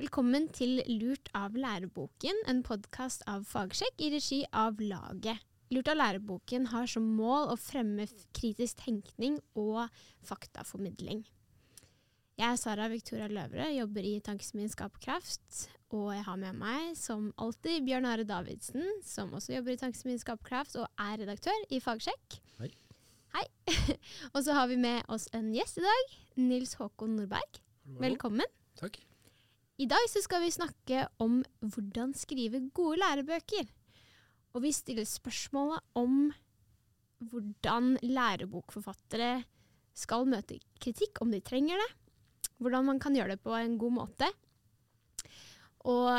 Velkommen til Lurt av læreboken, en podkast av Fagsjekk i regi av Laget. Lurt av læreboken har som mål å fremme kritisk tenkning og faktaformidling. Jeg er Sara Victoria Løvre, jobber i Tankesmien Skaperkraft. Og jeg har med meg, som alltid, Bjørn Are Davidsen, som også jobber i Tankesmien Skaperkraft og er redaktør i Fagsjekk. Hei. Hei. og så har vi med oss en gjest i dag. Nils Håkon Nordberg. Velkommen. Takk. I dag skal vi snakke om hvordan skrive gode lærebøker. Og vi stiller spørsmålet om hvordan lærebokforfattere skal møte kritikk, om de trenger det hvordan man kan gjøre det på en god måte. Og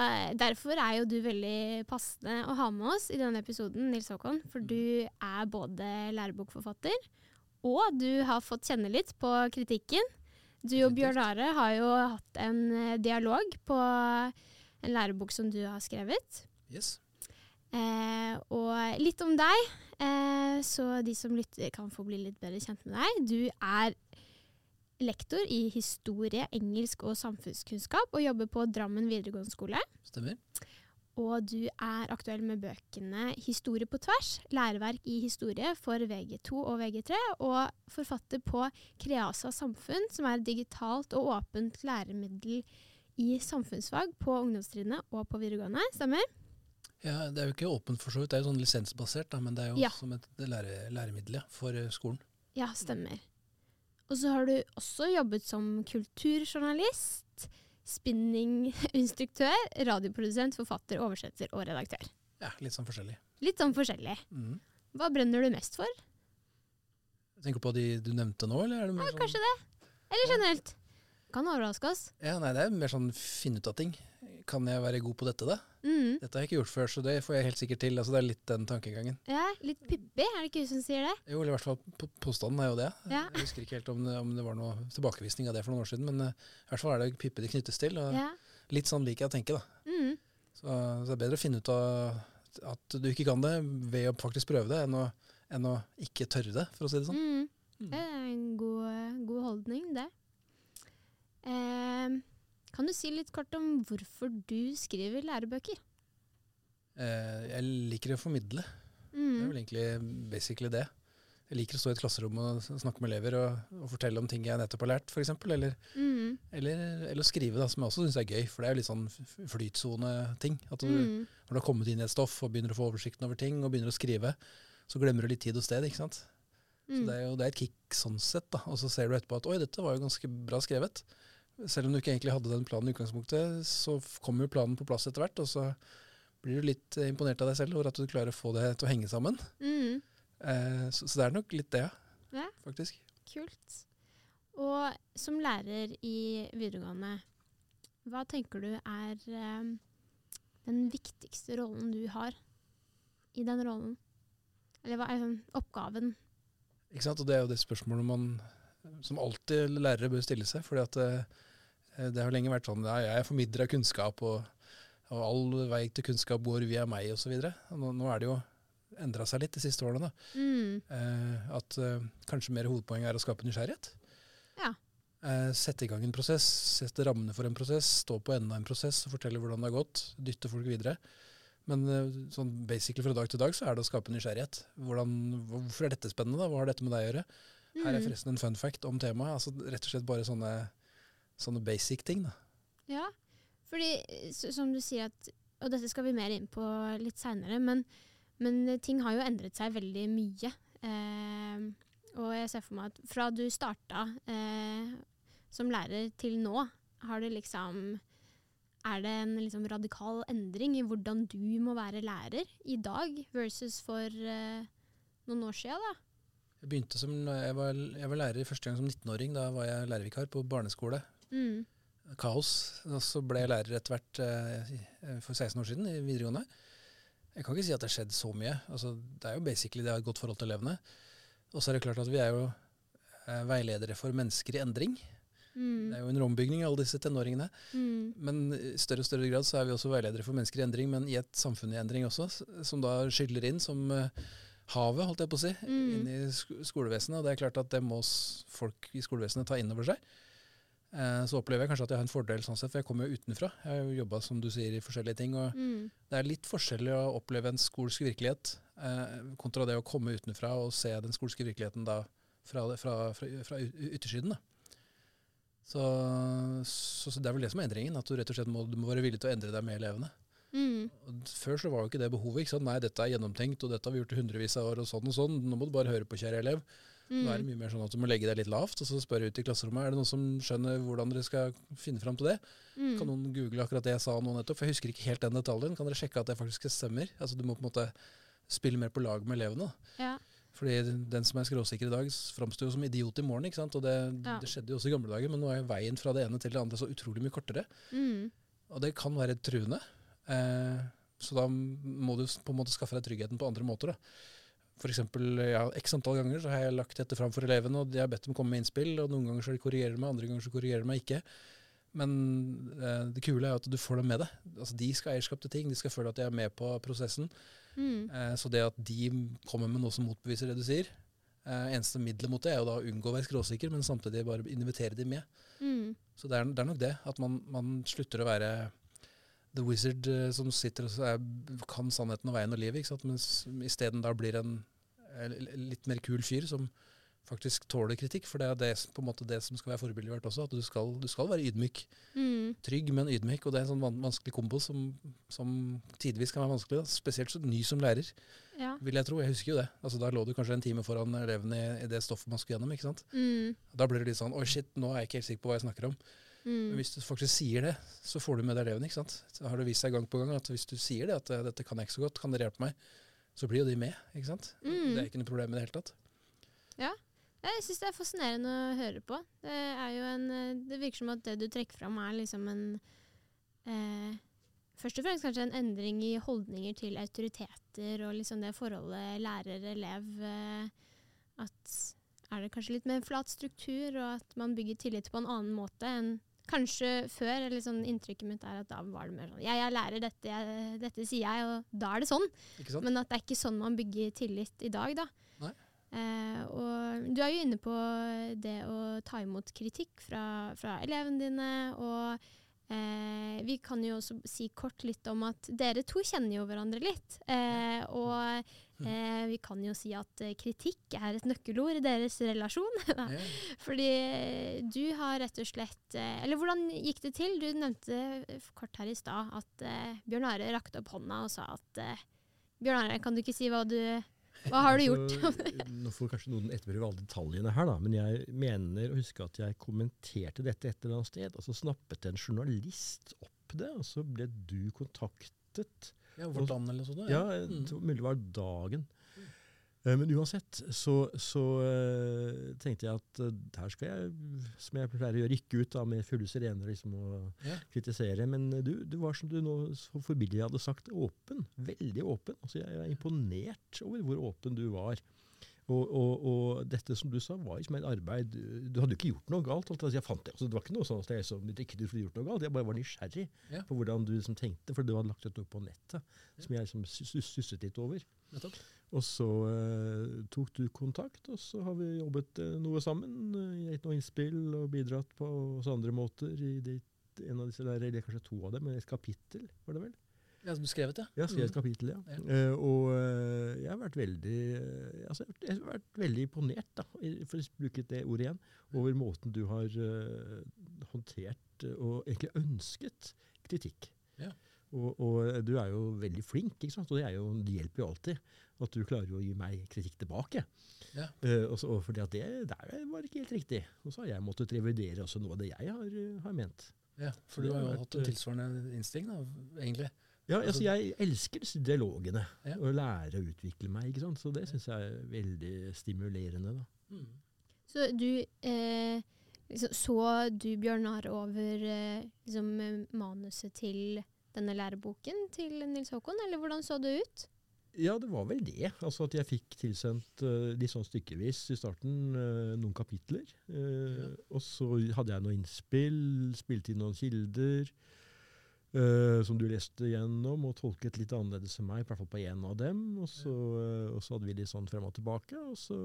derfor er jo du veldig passende å ha med oss i denne episoden, Nils Håkon. For du er både lærebokforfatter, og du har fått kjenne litt på kritikken. Du og Bjørn Are har jo hatt en eh, dialog på en lærebok som du har skrevet. Yes. Eh, og litt om deg, eh, så de som lytter kan få bli litt bedre kjent med deg. Du er lektor i historie, engelsk og samfunnskunnskap, og jobber på Drammen videregående skole. Stemmer. Og du er aktuell med bøkene 'Historie på tvers', læreverk i historie for VG2 og VG3, og forfatter på Kreasa samfunn, som er et digitalt og åpent læremiddel i samfunnsfag på ungdomstrinnet og på videregående. Stemmer? Ja, Det er jo ikke åpent for så vidt, det er jo sånn lisensbasert, da, men det er jo Ja. som et lære, læremiddel for eh, skolen. Ja, stemmer. Og så har du også jobbet som kulturjournalist, spinninginstruktør, radioprodusent, forfatter, oversetter og redaktør. Ja, Litt sånn forskjellig. Litt sånn forskjellig. Mm. Hva brenner du mest for? Tenker på de du nevnte nå, eller er det mer Ja, sånn kanskje det. Eller generelt. Kan overraske oss. Ja, nei, det er mer sånn finne ut av ting. Kan jeg være god på dette, da? Mm. Dette har jeg ikke gjort før, så det får jeg helt sikkert til. Altså, det er litt den tankegangen. Ja, litt pippig, er det ikke du som sier det? Jo, eller i hvert fall påstanden er jo det. Ja. Jeg husker ikke helt om det, om det var noe tilbakevisning av det for noen år siden, men uh, i hvert fall er det pippi det knyttes til. Og Ja. litt sånn liker jeg å tenke, da. Mm. Så, så det er bedre å finne ut av at du ikke kan det, ved å faktisk prøve det, enn å, enn å ikke tørre det, for å si det sånn. Mm. Det er en god, god holdning, det. Eh, kan du si litt kort om hvorfor du skriver lærebøker? Eh, jeg liker å formidle. Det er Mm. vel egentlig basically det. Jeg liker å stå i et klasserom og snakke med elever og, og fortelle om ting jeg nettopp har lært, f.eks. Eller, Mm. eller, eller å skrive, da, som jeg også syns er gøy. For det er jo litt sånn flytsone-ting. At du, Mm. Når du har kommet inn i et stoff og begynner å få oversikten over ting, og begynner å skrive, så glemmer du litt tid og sted. ikke sant? Så Mm. det er jo det er et kick sånn sett. da. Og så ser du etterpå at oi, dette var jo ganske bra skrevet. Selv om du ikke egentlig hadde den planen i utgangspunktet, så kommer jo planen på plass etter hvert. Og så blir du litt eh, imponert av deg selv over at du klarer å få det til å henge sammen. Mm. Eh, så, så det er nok litt det, Ja. faktisk. Kult. Og som lærer i videregående, hva tenker du er eh, den viktigste rollen du har i den rollen? Eller hva er oppgaven? Ikke sant? Og det er jo det spørsmålet man som alltid lærere bør stille seg. fordi at eh, det har lenge vært sånn ja, jeg er formidler av kunnskap, og, og all vei til kunnskap går via meg, osv. Nå, nå er det jo endra seg litt de siste årene. da. Mm. Eh, at eh, kanskje mer hovedpoeng er å skape nysgjerrighet. Ja. Eh, sette i gang en prosess, sette rammene for en prosess, stå på enden av en prosess og fortelle hvordan det har gått. Dytte folk videre. Men eh, sånn basically fra dag til dag så er det å skape nysgjerrighet. Hvordan, hvorfor er dette spennende? da? Hva har dette med deg å gjøre? Her er Mm. forresten en fun fact om temaet. altså Rett og slett bare sånne, sånne basic ting. da. Ja, fordi som du sier at Og dette skal vi mer inn på litt seinere, men, men ting har jo endret seg veldig mye. Eh, og jeg ser for meg at fra du starta eh, som lærer til nå, har det liksom Er det en liksom radikal endring i hvordan du må være lærer i dag versus for eh, noen år sia? Jeg begynte som, jeg var, jeg var lærer første gang som 19-åring. Da var jeg lærervikar på barneskole. Mm. Kaos. Og så ble jeg lærer etter hvert eh, for 16 år siden i videregående. Jeg kan ikke si at det har skjedd så mye. Altså, det er jo basically det har ha et godt forhold til elevene. Og så er det klart at vi er jo eh, veiledere for mennesker i endring. Mm. Det er jo en rombygning av alle disse tenåringene. Mm. Men i større og større grad så er vi også veiledere for mennesker i endring, men i et samfunn i endring også, som da skyller inn som eh, havet, holdt jeg på å si, Mm. inn i sk- skolevesenet. Og det er klart at det må folk i skolevesenet ta inn over seg. Eh, så opplever jeg kanskje at jeg har en fordel sånn sett, for jeg kommer jo utenfra. Jeg har jo jobba som du sier i forskjellige ting. og Mm. Det er litt forskjellig å oppleve en skolsk virkelighet eh, kontra det å komme utenfra og se den skolske virkeligheten da fra, fra, fra, fra yttersiden. Så, så, så det er vel det som er endringen, at du rett og slett må, du må være villig til å endre deg med elevene. Mm. Før så var jo ikke det behovet. ikke sant? Nei, dette er gjennomtenkt, og dette har vi gjort i hundrevis av år, og sånn og sånn. Nå må du bare høre på, kjære elev. Nå er det Mm. mye mer sånn at du må legge deg litt lavt, og så spørre ut i klasserommet. Er det noen som skjønner hvordan dere skal finne fram til det? Mm. Kan noen google akkurat det jeg sa nå nettopp? For jeg husker ikke helt den detaljen. Kan dere sjekke at det faktisk stemmer? Altså Du må på en måte spille mer på lag med elevene. Ja. Fordi den som er skråsikker i dag, framstår jo som idiot i morgen. ikke sant? Og det, Ja. det skjedde jo også i gamle dager, men nå er veien fra det ene til det andre så utrolig mye kortere. Mm. Og det kan være truende. Eh, så da må du på en måte skaffe deg tryggheten på andre måter. da. Eksempel, ja, X antall ganger så har jeg lagt dette fram for elevene, og de har bedt dem komme med innspill. og Noen ganger så korrigerer de meg, andre ganger så korrigerer de meg ikke. Men eh, det kule er at du får dem med deg. Altså, De skal ha eierskap til ting, de skal føle at de er med på prosessen. Mm. Eh, så det at de kommer med noe som motbeviser det du sier eh, Eneste middelet mot det er jo da å unngå å være skråsikker, men samtidig bare invitere de med. Mm. Så det er, det er nok det. At man, man slutter å være the wizard eh, som sitter og er, kan sannheten og veien og livet, ikke sant? mens isteden da blir en litt mer kul fyr som faktisk tåler kritikk. For det er det, på en måte det som skal være forbildet vårt også. At du skal, du skal være ydmyk. Mm. Trygg, men ydmyk. Og det er en sånn van vanskelig kombo som, som tidvis kan være vanskelig. Da. Spesielt så ny som lærer, Ja. vil jeg tro. Jeg husker jo det. Altså, da lå du kanskje en time foran elevene i, i det stoffet man skulle gjennom. ikke sant? Mm. Da blir det litt sånn Oi, shit, nå er jeg ikke helt sikker på hva jeg snakker om. Men Mm. hvis du faktisk sier det, så får du med deg elevene. ikke sant? Så har det vist seg gang på gang at hvis du sier det, at eh, dette kan jeg ikke så godt, kan dere hjelpe meg, så blir jo de med. ikke sant? Mm. Det er ikke noe problem i det hele tatt. Ja. Jeg syns det er fascinerende å høre på. Det, er jo en, eh, det virker som at det du trekker fram, er liksom en eh, Først og fremst kanskje en endring i holdninger til autoriteter og liksom det forholdet lærer-elev. Eh, at er det kanskje litt mer flat struktur, og at man bygger tillit på en annen måte enn kanskje før. eller sånn Inntrykket mitt er at da var det mer sånn Ja, jeg lærer dette, jeg, dette sier jeg, og da er det sånn. Men at det er ikke sånn man bygger tillit i dag, da. Nei. Eh, og du er jo inne på det å ta imot kritikk fra, fra elevene dine. Og eh, vi kan jo også si kort litt om at dere to kjenner jo hverandre litt. Eh, og eh, vi kan jo si at eh, kritikk er et nøkkelord i deres relasjon. Fordi eh, du har rett og slett eh, Eller hvordan gikk det til? Du nevnte kort her i stad at eh, Bjørn Are rakte opp hånda og sa at eh, Bjørn Are, kan du ikke si hva du Hva har du gjort? Altså, nå får kanskje noen etterprøve alle detaljene her, da, men jeg mener å huske at jeg kommenterte dette et eller annet sted, og så snappet en journalist opp det, og så ble du kontaktet. Ja, Land eller sånt? Ja, Mm. var mulig det var dagen. Eh, Men uansett så, så eh, tenkte jeg at eh, her skal jeg, som jeg pleier å gjøre, rykke ut da, med fulle sirener liksom, og Ja. kritisere. Men du, du var som du nå så forbilledlig hadde sagt, åpen. Veldig åpen. Altså, jeg er imponert over hvor åpen du var. Og, og, og dette som du sa, var ikke mer arbeid Du hadde jo ikke gjort noe galt. Altså, jeg fant det. Altså, det var ikke noe sånn at jeg som ikke du gjort noe galt. Jeg bare var nysgjerrig Ja. på hvordan du liksom tenkte, for du hadde lagt dette opp på nettet, som jeg liksom susset litt over. Nettopp. Og så eh, tok du kontakt, og så har vi jobbet eh, noe sammen. Gitt noe innspill og bidratt på oss andre måter i ditt, en av disse der, eller kanskje to av dem, men et kapittel, var det vel? Ja, som skrevet, ja. Ja, skrev et Mm. kapittel, ja. Ja. Uh, og uh, jeg har vært veldig uh, altså, jeg har vært- veldig imponert, da, for å bruke det ordet igjen, over måten du har eh, håndtert og egentlig ønsket kritikk. Ja. Og, og du er jo veldig flink, ikke sant? og det, er jo, det hjelper jo alltid. At du klarer å gi meg kritikk tilbake. Ja. Uh, også, og fordi at det der var ikke helt riktig. Og så har jeg måttet revidere også noe av det jeg har, har ment. ja. For du har jo hatt en tilsvarende innstilling, da, egentlig. Ja, Altså- altså jeg elsker disse dialogene. Ja. Å lære å utvikle meg. ikke sant? Så det syns jeg er veldig stimulerende. da. Mm. Så du eh, liksom, Så du Bjørnar over eh, liksom, manuset til denne læreboken til Nils Håkon, eller hvordan så det ut? Ja, det var vel det. Altså At jeg fikk tilsendt uh, litt sånn stykkevis i starten uh, noen kapitler. Eh, Og så hadde jeg noen innspill, spilte inn noen kilder. Eh, som du leste gjennom og tolket litt annerledes enn meg, i hvert fall på én av dem. Og så, uh, og så hadde vi litt sånn frem og tilbake, og så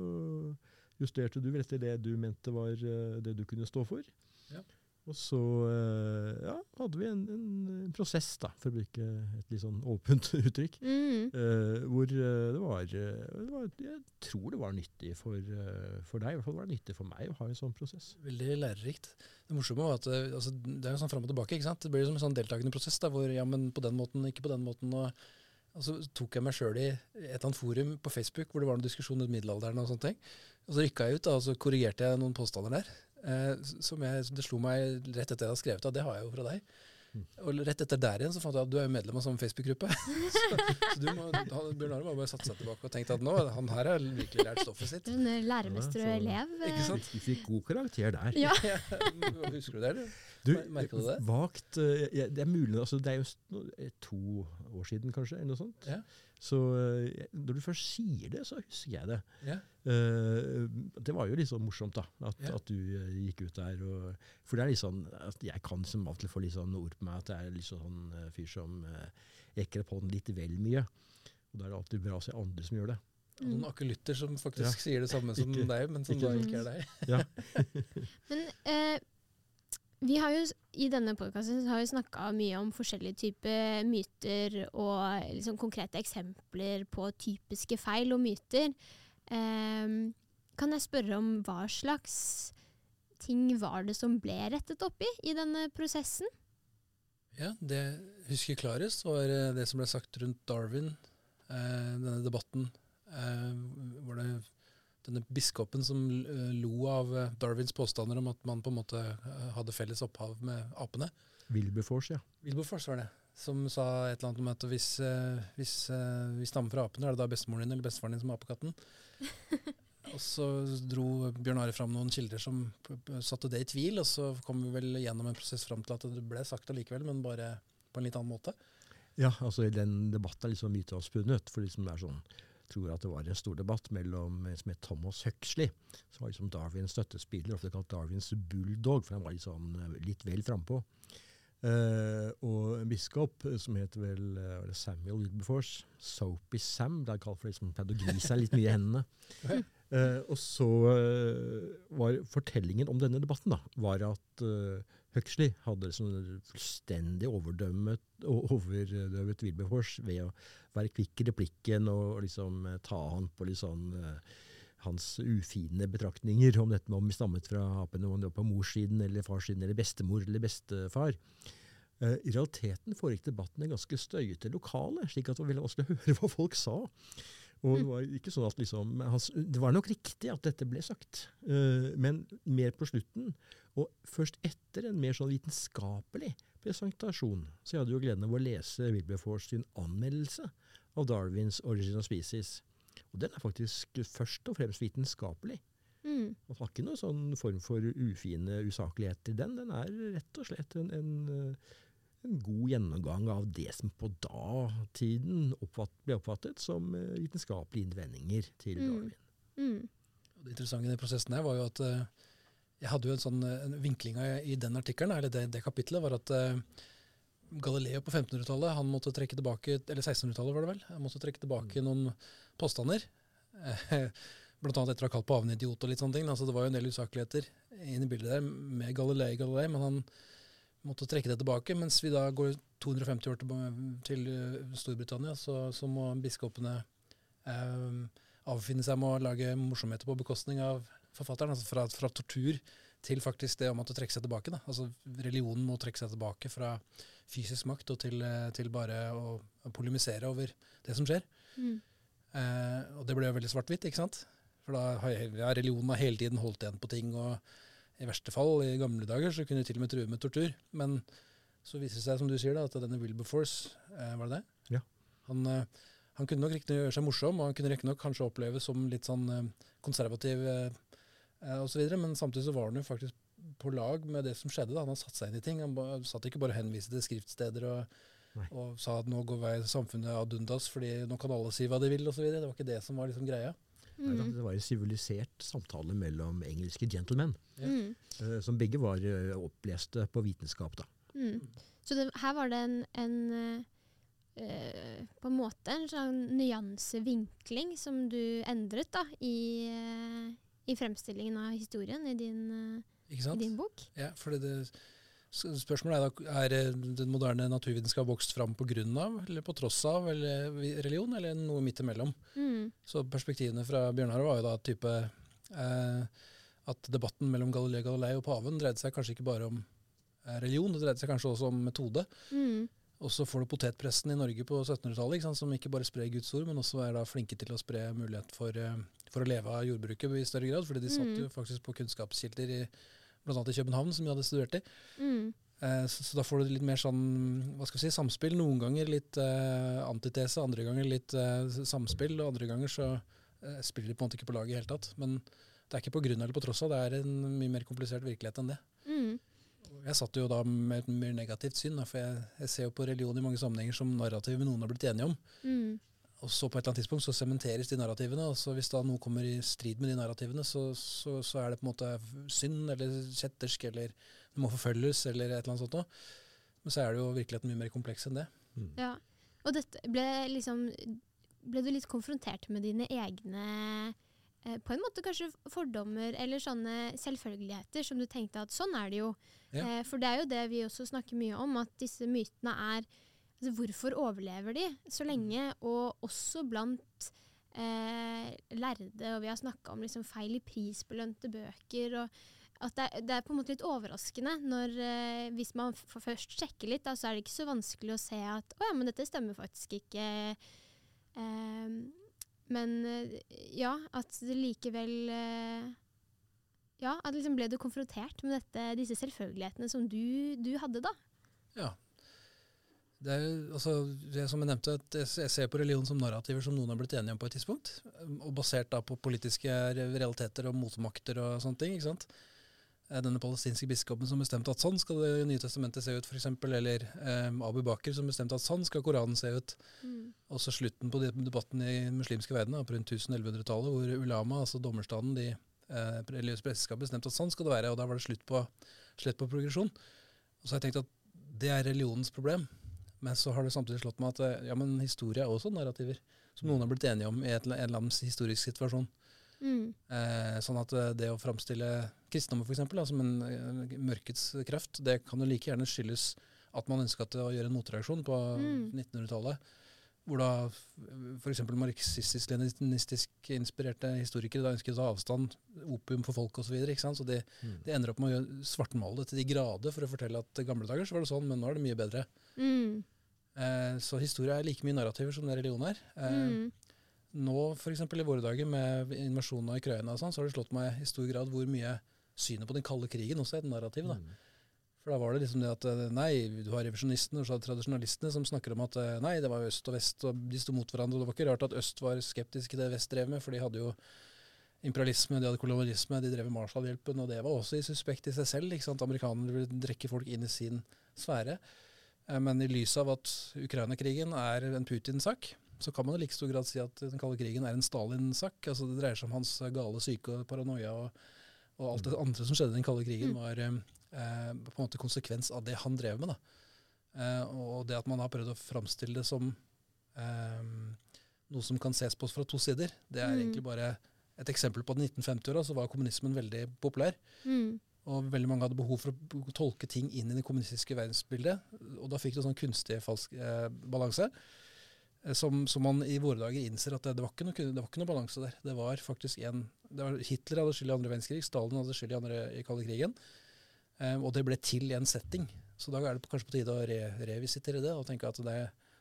justerte du vel etter det du mente var uh, det du kunne stå for. Ja. Og så eh, ja, hadde vi en, en, en prosess, da, for å bruke et litt sånn åpent uttrykk. Mm. uh, hvor eh, det, var, det var Jeg tror det var nyttig for, for deg, i hvert fall var det nyttig for meg å ha en sånn prosess. Veldig lærerikt. Det morsomme var at altså, det er jo sånn fram og tilbake. ikke sant? Det blir som en sånn deltakende prosess da, hvor ja, men på den måten, ikke på den måten. og og så tok jeg meg sjøl i et eller annet forum på Facebook hvor det var noen diskusjon om middelalderen. Og sånne ting. Og så rykka jeg ut da, og så korrigerte jeg noen påstander der. Eh, som jeg, det slo meg rett etter jeg hadde skrevet det, Det har jeg jo fra deg. Mm. Og rett etter der igjen så fant jeg at du er jo medlem av samme Facebook-gruppe. så, så du må, han, Bjørn Are må bare satt seg tilbake og tenkt at nå, han her har virkelig lært stoffet sitt. En læremester og elev. eh. Ikke sant? Du fikk god karakter der. Ja. Husker du det? eller? Du, Mer- merker du det? Vagt. eh, ja, Det er mulig, altså det er jo eh, to år siden kanskje, eller noe sånt. Ja. Så eh, når du først sier det, så husker jeg det. Ja. Uh, det var jo litt sånn morsomt da, at, Ja. at du uh, gikk ut der. Og, for det er litt sånn, at jeg kan som alltid få litt sånn ord på meg at jeg er litt sånn uh, fyr som uh, rekker opp hånden litt vel mye. Og da er det alltid bra å se andre som gjør det. Og noen akelytter som faktisk sier det samme som Ikke- deg, men som ikke da ikke er deg. Men eh, vi har jo i denne podkasten snakka mye om forskjellige typer myter og liksom konkrete eksempler på typiske feil og myter. Um, kan jeg spørre om hva slags ting var det som ble rettet opp i i denne prosessen? Ja, Det jeg husker klarest, var eh, det som ble sagt rundt Darwin. Eh, denne debatten eh, var det denne biskopen som eh, lo av eh, Darwins påstander om at man på en måte eh, hadde felles opphav med apene. Wilberforce, ja. Wilberforce var det, som sa et eller annet om at hvis, hvis vi stammer fra apene, er det da bestemoren din eller bestefaren din som er apekatten? og så dro Bjørn Are fram noen kilder som satte det i tvil, og så kom vi vel gjennom en prosess fram til at det ble sagt allikevel, men bare på en litt annen måte. Ja, altså den debatten er liksom sånn myteavspunnet. For liksom det er sånn, tror at det var en stor debatt mellom en som het Thomas Huxley, som var liksom Darwins støttespiller, ofte kalt Darwins bulldog, for han var sånn, eh, litt vel frampå. Uh, og en biskop som het vel eh, Samuel Wilberforce, Soapy Sam, det er kalt for liksom pleide å gni seg litt mye i hendene. Eh, og så eh, var fortellingen om denne debatten da, var at eh, Huxley hadde liksom fullstendig overdømmet overdøvet Wilberforce ved å være kvikk i replikken og liksom eh, ta han på litt sånn eh, hans ufine betraktninger om dette med om vi stammet fra apene, om det var på morssiden eller farssiden eller bestemor eller bestefar. Eh, I realiteten foregikk debatten i ganske støyete lokale, slik at det var veldig vanskelig å høre hva folk sa. Og det var ikke sånn at liksom, det var nok riktig at dette ble sagt, eh, men mer på slutten. Og først etter en mer sånn vitenskapelig presentasjon, så jeg hadde jo gleden av å lese Wilberforce sin anmeldelse av Darwins 'Origin of Species'. Og den er faktisk først og fremst vitenskapelig. Mm. Man har ikke noen sånn form for ufine usakligheter i den. Den er rett og slett en, en, eh, en god gjennomgang av det som på datiden oppfatt, ble oppfattet som eh, vitenskapelige innvendinger til Mm. Darwin. Mm. Og det interessante i den prosessen her var jo at eh, jeg hadde jo en sånn eh, en vinkling i den artikkelen, eller det, det kapitlet, var at Galileo på 1500-tallet han måtte trekke tilbake, eller 1600-tallet var det vel, han måtte trekke tilbake noen påstander. Blant annet etter å ha kalt paven idiot og litt sånne ting. Altså det var jo en del usakligheter inn i bildet der med Galilei, Galilei, men han måtte trekke det tilbake. Mens vi da går 250 år tilba- til eh, Storbritannia, så, så må biskopene eh, avfinne seg med å lage morsomheter på bekostning av forfatteren. Altså fra, fra tortur til faktisk det å måtte trekke seg tilbake. Da. Altså Religionen må trekke seg tilbake fra fysisk makt og til, eh, til bare å, å polemisere over det som skjer. Mm. Eh, og det ble jo veldig svart-hvitt, ikke sant? For da har ja, religionen har hele tiden holdt igjen på ting, og i verste fall, i gamle dager, så kunne de til og med true med tortur. Men så viser det seg, som du sier, da, at denne Wilberforce, eh, var det det? Ja. Han, eh, han kunne nok riktignok gjøre seg morsom, og han kunne riktignok kanskje oppleves som litt sånn eh, konservativ eh, osv., så videre, men samtidig så var han jo faktisk på lag med det som skjedde. da. Han satte seg inn i ting. Han ba, satt ikke bare og henviste til skriftsteder og, og sa at nå går vei samfunnet ad undas, fordi nå kan alle si hva de vil, osv. Det var ikke det som var liksom greia. Mm. Det var en sivilisert samtale mellom engelske gentlemen, Mm. uh, som begge var uh, oppleste på vitenskap. da. Mm. Så det, her var det en, en eh, eh, På en måte en sånn nyansevinkling som du endret da, i, i fremstillingen av historien i din, Ikke i din bok. Ja, for det, Så Spørsmålet er da, er eh, den moderne naturvitenskap vokst fram av, eller på tross av eller religion, eller noe midt imellom? Mm. Så perspektivene fra Bjørnar var jo da type eh, at debatten mellom Galilei Galilei og paven dreide seg kanskje ikke bare om eh, religion, det dreide seg kanskje også om metode. Mm. Og så får du potetpresten i Norge på 1700-tallet, ikke som ikke bare sprer Guds ord, men også er da flinke til å spre mulighet for, eh, for å leve av jordbruket i større grad. fordi de satt Mm. jo faktisk på kunnskapskilder i bl.a. i København, som jeg hadde studert i. Mm. Eh, så, så da får du litt mer sånn, hva skal vi si, samspill. Noen ganger litt eh, antitese, andre ganger litt eh, samspill, og andre ganger så eh, spiller de på en måte ikke på laget i hele tatt. Men det er ikke på grunn eller på tross av, det er en mye mer komplisert virkelighet enn det. Mm. Jeg satt jo da med et mer negativt syn, da, for jeg, jeg ser jo på religion i mange sammenhenger som narrativ noen har blitt enige om. Mm. Og så på et eller annet tidspunkt så sementeres de narrativene, og så hvis da noe kommer i strid med de narrativene, så, så, så er det på en måte synd eller kjettersk, eller det må forfølges, eller et eller annet sånt noe. Men så er det jo virkeligheten mye mer kompleks enn det. Mm. Ja. Og dette ble liksom Ble du litt konfrontert med dine egne eh, på en måte kanskje fordommer eller sånne selvfølgeligheter som du tenkte at sånn er det jo. Ja. Eh, for det er jo det vi også snakker mye om, at disse mytene er altså Hvorfor overlever de så lenge? Og også blant eh, lærde, og vi har snakka om liksom feil i prisbelønte bøker. og at det, er- det er på en måte litt overraskende når eh, hvis man først sjekker litt, da, så er det ikke så vanskelig å se at å ja, men dette stemmer faktisk ikke. Eh, men eh, ja, at det likevel eh, Ja, at liksom ble du konfrontert med dette, disse selvfølgelighetene som du, du hadde, da? Ja. Det er, jo, altså, det som jeg nevnte, at jeg ser på religion som narrativer som noen har blitt enige om på et tidspunkt. Og basert da på politiske realiteter og motmakter og sånne ting. ikke sant? Eh, Denne palestinske biskopen som bestemte at sånn skal det nye testamentet se ut, f.eks. Eller eh, Abu Bakr som bestemte at sånn skal Koranen se ut. Og så slutten på de- debatten i den muslimske verden, da, på rundt 1100-tallet, hvor ulama, altså dommerstanden, de eh, religiøse presteskapet, bestemte at sånn skal det være. Og da var det slutt på, slutt på progresjon. Og så har jeg tenkt at det er religionens problem. Men så har det samtidig slått meg at eh, ja, men historie er også narrativer. Som noen har blitt enige om i et, en eller annen historisk situasjon. Mm. Eh, sånn at eh, det å framstille kristendommen da, som en eh, mørkets kraft, det kan jo like gjerne skyldes at man ønsket å gjøre en motreaksjon på Mm. 1900-tallet. Hvor da f.eks. marxistisk-leninistisk inspirerte historikere da ønsket å ta avstand, opium for folk osv. Så, videre, ikke sant? så de, Mm. de ender opp med å svartmale det til de grader for å fortelle at i gamle dager så var det sånn, men nå er det mye bedre. Mm. Eh, så historie er like mye narrativer som det religion er. Eh, Mm. Nå f.eks. i våre dager med invasjonen av Ukraina og sånn, så har det slått meg i stor grad hvor mye synet på den kalde krigen også er et narrativ. da. For da var det liksom det at eh, nei, du har revisjonistene og så har tradisjonalistene som snakker om at eh, nei, det var øst og vest, og de sto mot hverandre. Og det var ikke rart at øst var skeptisk til det vest drev med, for de hadde jo imperialisme, de hadde kolonialisme, de drev med Marshallhjelpen, og det var også i suspekt i seg selv. ikke sant? Amerikanere ville drekke folk inn i sin sfære. Eh, Men i lys av at Ukraina-krigen er en Putin-sak, så kan man i like stor grad si at den kalde krigen er en Stalin-sak. Altså Det dreier seg om hans gale syke og paranoia og, og alt det andre som skjedde i den kalde krigen, Mm. var eh, på en måte konsekvens av det han drev med. Eh, og det at man har prøvd å framstille det som eh, noe som kan ses på fra to sider, det er Mm. egentlig bare et eksempel på at i 1950-åra så var kommunismen veldig populær. Mm. Og veldig mange hadde behov for å tolke ting inn i det kommunistiske verdensbildet. Og da fikk du sånn kunstig falsk eh, balanse. eh, Som, som man i våre dager innser at det, det, var ikke noe, det var ikke noe balanse der. Det var faktisk en det var, Hitler hadde skyld i andre verdenskrig, Stalin hadde skyld i andre i kalde krigen. Eh, og det ble til i en setting. Så da er det kanskje på tide å re revisitere det og tenke at det,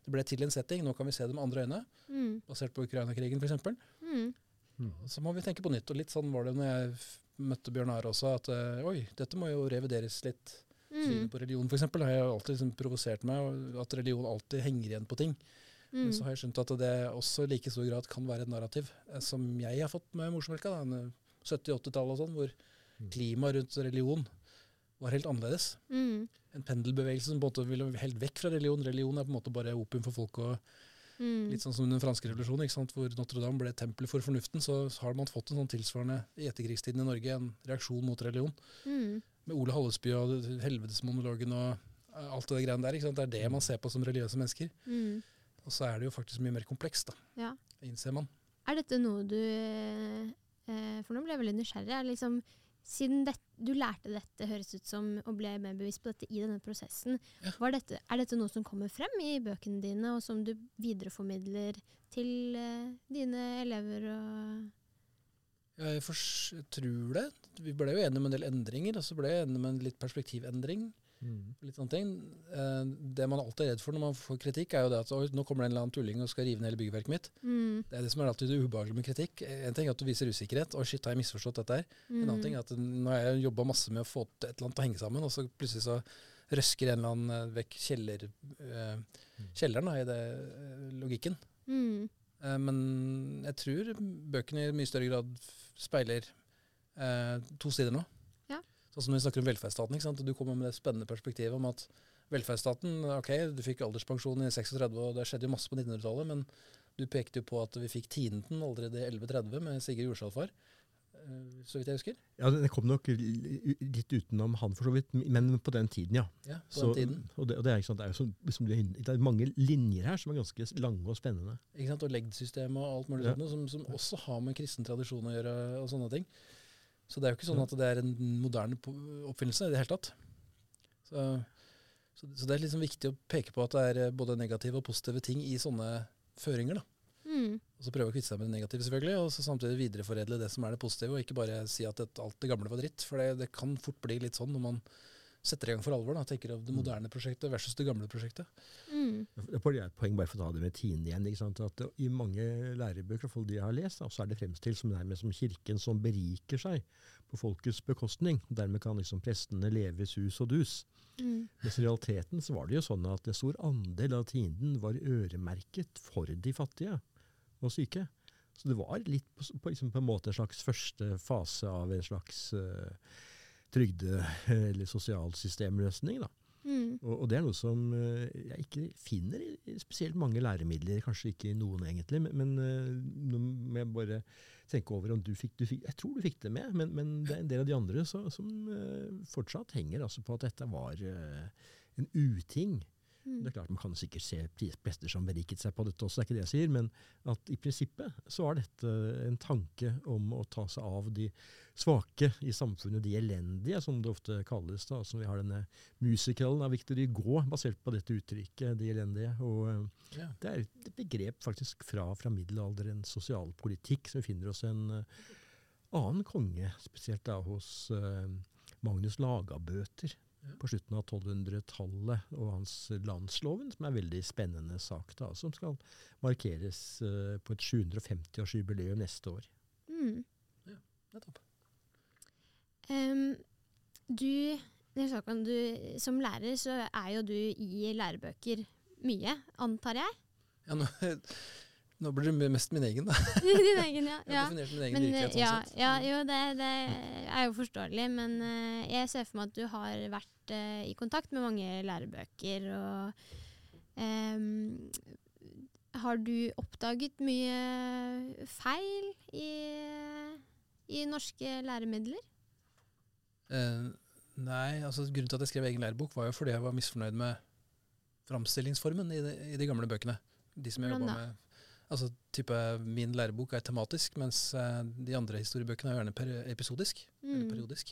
det ble til en setting. Nå kan vi se det med andre øyne, Mm. basert på Ukraina-krigen f.eks. Mm. Mm. Så må vi tenke på nytt. Og litt sånn var det når jeg møtte Bjørn Are også, at eh, oi, dette må jo revideres litt. Synet Mm. på religion f.eks. har jeg alltid liksom provosert meg, at religion alltid henger igjen på ting. Men Mm. så har jeg skjønt at det også i like stor grad kan være et narrativ, eh, som jeg har fått med morsmelka. da, en, eh, 70-80-tallet og sånn, hvor klimaet rundt religion var helt annerledes. Mm. En pendelbevegelse som på en måte ville helt vekk fra religion. Religion er på en måte bare opium for folk. og Mm. Litt sånn som den franske revolusjonen, hvor Notre-Dame ble tempelet for fornuften. Så har man fått en sånn tilsvarende i etterkrigstiden i Norge, en reaksjon mot religion. Mm. Med Ole Hallesby og helvetesmonologen og eh, alt det greiene der. Det er det man ser på som religiøse mennesker. Mm. Og så er det jo faktisk mye mer komplekst, da. Ja. innser man. Er dette noe du eh, For nå ble jeg veldig nysgjerrig. Er liksom, siden det, du lærte dette, høres ut som, og ble mer bevisst på dette i denne prosessen, Ja. var dette, er dette noe som kommer frem i bøkene dine, og som du videreformidler til uh, dine elever? Og Jeg fors- tror det. Vi ble jo enige om en del endringer, og så ble jeg enig med en litt perspektivendring. Mm. Litt sånne ting. Eh, det man alltid er redd for når man får kritikk, er jo det at «Oi, nå kommer det en eller annen tulling og skal rive ned hele byggverket mitt. mm, Det er det som er alltid ubehagelig med kritikk. En ting er at du viser usikkerhet. og shit, har jeg misforstått dette her? En annen ting er at nå har jeg jobba masse med å få et eller annet til å henge sammen, og så plutselig så røsker en eller annen eh, vekk kjeller, eh, kjelleren da, i det logikken. mm, Eh, men jeg tror bøkene i mye større grad speiler eh, to sider nå. Sånn som når vi snakker om velferdsstaten. ikke sant? Du kommer med det spennende perspektivet om at velferdsstaten Ok, du fikk alderspensjon i 36, og det skjedde jo masse på 1900-tallet, men du pekte jo på at vi fikk tienden allerede i 1130 med Sigurd Jorsalfar, eh, så vidt jeg husker. Ja, Det kom nok litt utenom han, for så vidt, men på den tiden, ja. Ja, på Så, den tiden. og det, og det, er, sant, er så, liksom, er det er mange linjer her som er ganske lange og spennende. Ikke sant? Og legdsystemet og alt mulig Ja. sånt, som, som også har med kristen tradisjon å gjøre. og sånne ting. Så det er jo ikke sånn at det er en moderne oppfinnelse i det hele tatt. Så, så, så det er liksom viktig å peke på at det er eh, både negative og positive ting i sånne føringer. da. mm, Og så prøve å kvitte seg med det negative, selvfølgelig, og så samtidig videreforedle det som er det positive, og ikke bare si at det, alt det gamle var dritt. For det, det kan fort bli litt sånn når man setter i gang for alvor. da, tenker av det Mm. moderne prosjektet versus det gamle prosjektet. mm, Det er et poeng bare for å ta det med Tine igjen. ikke sant? At I mange lærebøker fall de har lest, da, så er det fremstilt som nærmest som kirken som beriker seg på folkets bekostning. Dermed kan liksom prestene leve i sus og dus. mm, Mens i realiteten så var det jo sånn at en stor andel av tienden var øremerket for de fattige og syke. Så det var litt på, på, liksom på en måte en slags første fase av en slags uh, trygde- eller sosialsystemløsning. da. mm, Og, og det er noe som eh, jeg ikke finner i, spesielt mange læremidler, kanskje ikke i noen egentlig, men, men eh, nå må jeg bare tenke over om du fikk, du fikk Jeg tror du fikk det med, men, men det er en del av de andre så, som eh, fortsatt henger altså på at dette var en uting. Mm. Det er klart Man kan sikkert se prester som beriket seg på dette også, det er ikke det jeg sier, men at i prinsippet så var dette en tanke om å ta seg av de svake i samfunnet, de elendige, som det ofte kalles. da, som Vi har denne musicalen av Victor Hugo basert på dette uttrykket, de elendige. og eh, Ja. Det er et begrep faktisk fra, fra middelalderen, sosialpolitikk, som vi finner hos en eh, annen konge, spesielt da hos eh, Magnus Lagabøter Ja. på slutten av 1200-tallet, og hans landsloven, som er en veldig spennende sak, da, som skal markeres uh, på et 750-årsjubileum neste år. Mm. Nettopp. Um, du, Nils Håkon, du, som lærer så er jo du i lærebøker mye, antar jeg? Ja, nå, nå blir det mest min egen, da. Din egen, ja. Jeg har definert min egen Men, virkelighet. sånn ja, sett. ja, jo, det, det er jo forståelig, men eh, jeg ser for meg at du har vært eh, i kontakt med mange lærebøker. og eh, Har du oppdaget mye feil i, i norske læremidler? Eh, nei, altså grunnen til at jeg skrev egen lærebok, var jo fordi jeg var misfornøyd med framstillingsformen i de, i de gamle bøkene. De som jeg jobba med. Altså, type, min lærebok er tematisk, mens eh, de andre historiebøkene er gjerne per episodisk. Eller Mm. periodisk.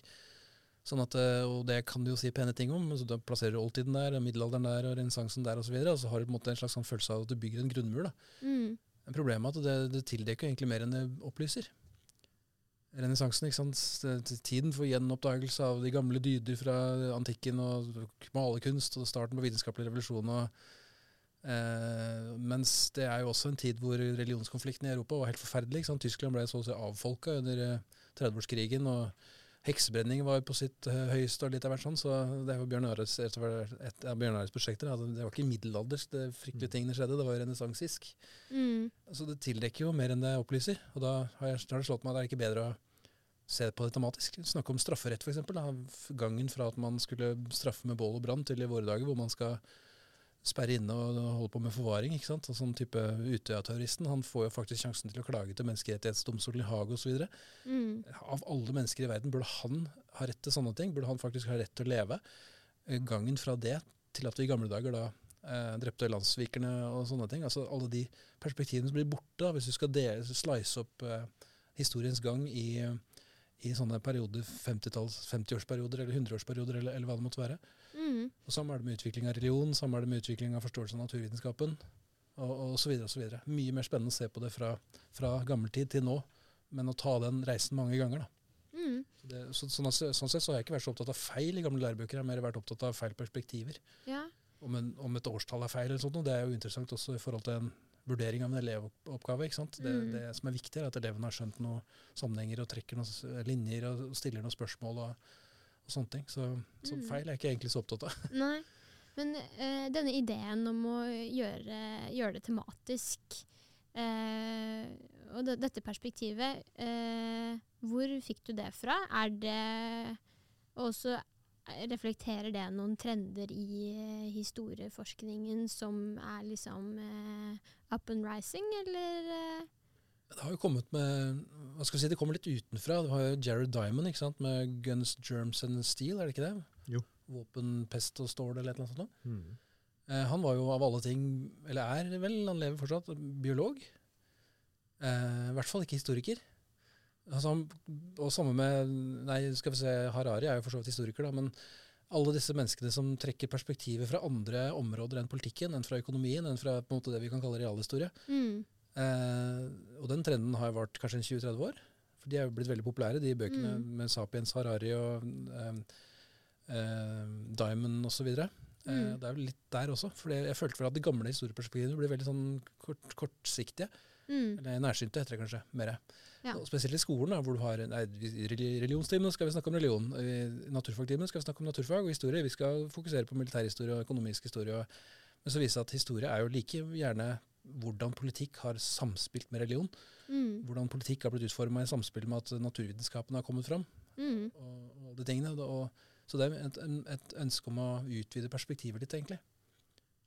Sånn at, eh, og det kan du jo si pene ting om. så Du plasserer oldtiden der, middelalderen der, og renessansen der osv. Og, så videre, og så har du på en måte en slags sånn følelse av at du bygger en grunnmur. da. Mm. Problemet er at det, det tildekker egentlig mer enn det opplyser. Renessansen, ikke sant. Det- Tiden for gjenoppdagelse av de gamle dyder fra antikken og malerkunst og starten på vitenskapelig revolusjon. og eh, Mens det er jo også en tid hvor religionskonflikten i Europa var helt forferdelig. ikke sant? Tyskland ble så å si avfolka under eh, 30-årskrigen. og Heksebrenning var på sitt eh, høyeste og litt av hvert sånn, så det var Bjørn Ares, et, av Bjørn Ares prosjekter. Det var ikke middelaldersk, det fryktelige tingene skjedde, det var renessansisk. Mm. Så det tildekker jo mer enn det opplyser. Og da har, jeg, har det slått meg at det er ikke bedre å se på det tematisk. Snakke om strafferett, f.eks. Gangen fra at man skulle straffe med bål og brann, til i våre dager hvor man skal sperre inne og holde på med forvaring. ikke sant? Og sånn type Utøya-terroristen han får jo faktisk sjansen til å klage til Menneskerettighetsdomstolen i Haag osv. Mm. Av alle mennesker i verden, burde han ha rett til sånne ting? Burde han faktisk ha rett til å leve? Eh, Gangen fra det til at vi i gamle dager da eh, drepte landssvikerne og sånne ting. Altså alle de perspektivene som blir borte da, hvis du skal dele, slice opp eh, historiens gang i, i sånne perioder, 50-årsperioder 50-årsperioder eller 100-årsperioder, eller, eller hva det måtte være. Mm. Og Samme er det med utvikling av religion, samme er det med utvikling av forståelse av naturvitenskapen, og, videre. Mye mer spennende å se på det fra, fra gammeltid til nå, men å ta den reisen mange ganger. da. Mm. Det, så, sånn, sånn sett så har jeg ikke vært så opptatt av feil i gamle lærebøker, jeg har mer vært opptatt av feil perspektiver. Ja. Om, en, om et årstall er feil, eller sånt, og det er jo interessant også i forhold til en vurdering av en elevoppgave. ikke sant? Det, Mm. det som er viktig, er at elevene har skjønt noen sammenhenger og trekker noen linjer og stiller noen spørsmål og, og sånne ting. Så, så Mm. feil er jeg ikke egentlig så opptatt av. Nei. Men eh, denne ideen om å gjøre, gjøre det tematisk, eh, og det, dette perspektivet, eh, hvor fikk du det fra? Er det Og også reflekterer det noen trender i historieforskningen som er liksom up and rising, eller? Det har jo kommet med hva skal jeg si, det kommer litt utenfra. Det var jo Jared Diamond ikke sant, med Guns, Germs and Steel, er det ikke det? Jo. Våpen, pest og stål eller et eller annet sånt. noe. Mm. Eh, han var jo av alle ting, eller er vel, han lever fortsatt, biolog. Eh, I hvert fall ikke historiker. Altså, han, og samme med Nei, skal vi se, Harari er jo for så vidt historiker, da, men alle disse menneskene som trekker perspektivet fra andre områder enn politikken, enn fra økonomien, enn fra på en måte det vi kan kalle realhistorie. Mm. Eh, og den trenden har vart kanskje en 20-30 år. For de er jo blitt veldig populære, de bøkene Mm. med Sapiens, Harari og eh, eh, Diamond osv. Eh, Mm. det er jo litt der også. For jeg følte vel at de gamle historieperspektivene ble veldig sånn kort, kortsiktige. Mm. Eller nærsynte, heter det kanskje. Mer. Ja. Spesielt i skolen, da, hvor du har nei, i reli- religionstimen skal vi snakke om religion. I naturfagtimen skal vi snakke om naturfag og historie. Vi skal fokusere på militærhistorie og økonomisk historie. Og, men så viser det seg at historie er jo like gjerne hvordan politikk har samspilt med religion. Mm. Hvordan politikk har blitt utforma i samspill med at naturvitenskapen har kommet fram. Mm. Og, og de tingene. Og, så det er et, et ønske om å utvide perspektivet litt, egentlig.